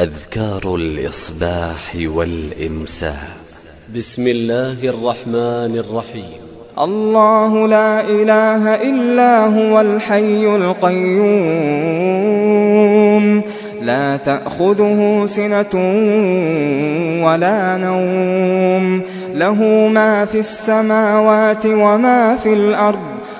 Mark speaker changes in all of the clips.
Speaker 1: أذكار الإصباح والإمساء
Speaker 2: بسم الله الرحمن الرحيم.
Speaker 3: الله لا إله إلا هو الحي القيوم. لا تأخذه سنة ولا نوم. له ما في السماوات وما في الأرض.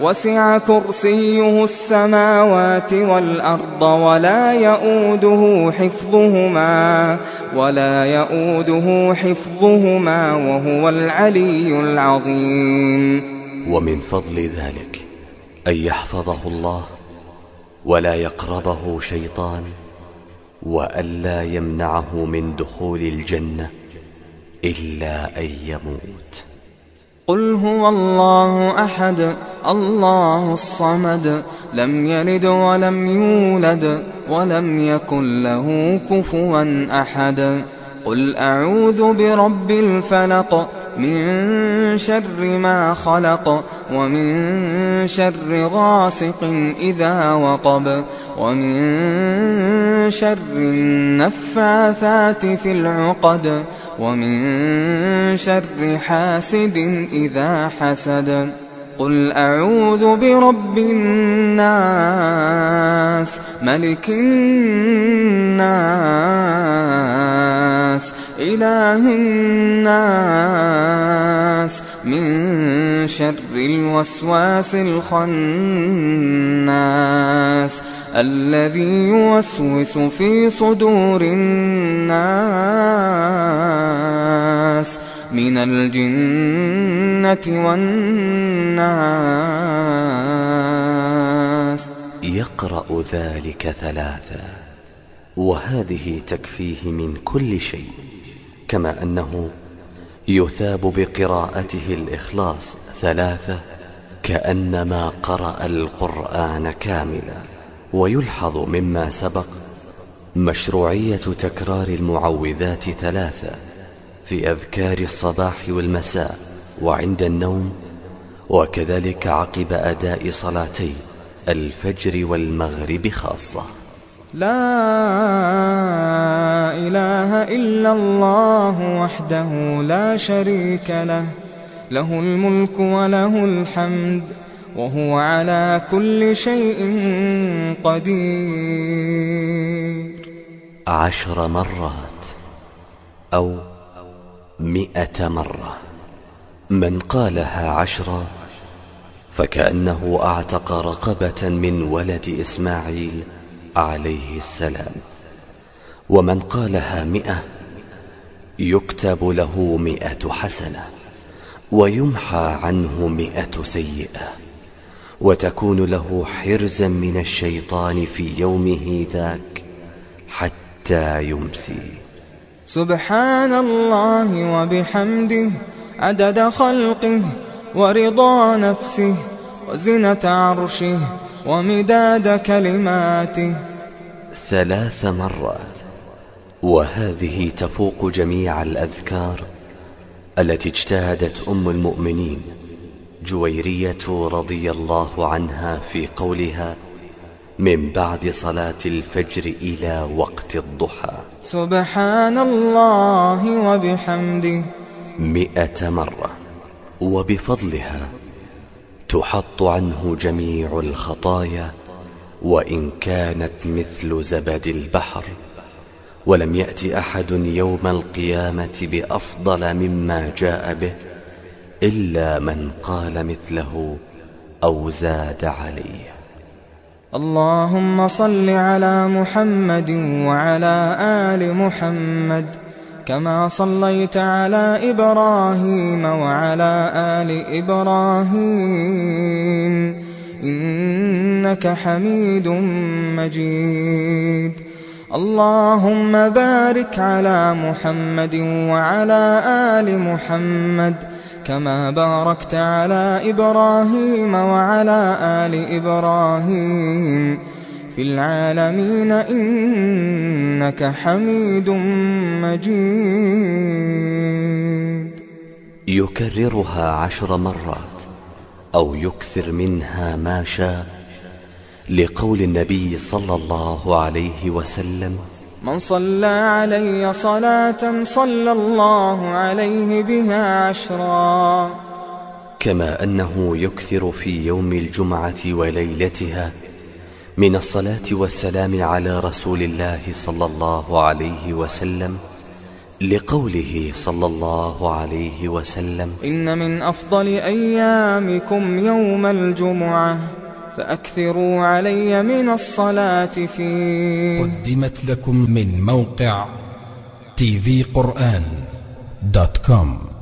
Speaker 3: وسع كرسيه السماوات والأرض ولا يؤوده حفظهما ولا يؤوده حفظهما وهو العلي العظيم.
Speaker 1: ومن فضل ذلك أن يحفظه الله ولا يقربه شيطان وألا يمنعه من دخول الجنة إلا أن يموت.
Speaker 3: قل هو الله أحد الله الصمد لم يلد ولم يولد ولم يكن له كفوا أحد. قل أعوذ برب الفلق من شر ما خلق ومن شر غاسق إذا وقب ومن شر النفاثات في العقد ومن شر حاسد إذا حسد. قل أعوذ برب الناس ملك الناس إله الناس من شر الوسواس الخناس الذي يوسوس في صدور الناس من الجنة والناس.
Speaker 1: يقرأ ذلك ثلاثا وهذه تكفيه من كل شيء كما أنه يثاب بقراءته الإخلاص ثلاثة كأنما قرأ القرآن كاملا ويلحظ مما سبق مشروعية تكرار المعوذات ثلاثة في أذكار الصباح والمساء وعند النوم وكذلك عقب أداء صلاتي الفجر والمغرب خاصة.
Speaker 3: لا إله إلا الله وحده لا شريك له. له الملك وله الحمد وهو على كل شيء قدير.
Speaker 1: عشر مرات أو مئة مرة. من قالها عشرا فكأنه أعتق رقبة من ولد إسماعيل عليه السلام. ومن قالها مئة يكتب له مئة حسنة ويمحى عنه مئة سيئة. وتكون له حرزا من الشيطان في يومه ذاك حتى يمسي.
Speaker 3: سبحان الله وبحمده عدد خلقه ورضا نفسه وزنة عرشه ومداد كلماته.
Speaker 1: ثلاث مرات. وهذه تفوق جميع الأذكار التي اجتهدت أم المؤمنين جويرية رضي الله عنها في قولها من بعد صلاة الفجر إلى وقت الضحى.
Speaker 3: سبحان الله وبحمده.
Speaker 1: مئة مرة. وبفضلها تحط عنه جميع الخطايا وإن كانت مثل زبد البحر ولم يأت أحد يوم القيامة بأفضل مما جاء به إلا من قال مثله أو زاد عليه.
Speaker 3: اللهم صل على محمد وعلى آل محمد كما صليت على إبراهيم وعلى آل إبراهيم. إنك حميد مجيد. اللهم بارك على محمد وعلى آل محمد كما باركت على إبراهيم وعلى آل إبراهيم. في العالمين إنك حميد مجيد.
Speaker 1: يكررها عشر مرات أو يكثر منها ما شاء لقول النبي صلى الله عليه وسلم.
Speaker 3: من صلى علي صلاة صلى الله عليه بها عشرا.
Speaker 1: كما أنه يكثر في يوم الجمعة وليلتها من الصلاة والسلام على رسول الله صلى الله عليه وسلم لقوله صلى الله عليه وسلم
Speaker 3: إن من أفضل أيامكم يوم الجمعة فأكثروا علي من الصلاة فيه.
Speaker 4: قدمت لكم من موقع TV قرآن dot com.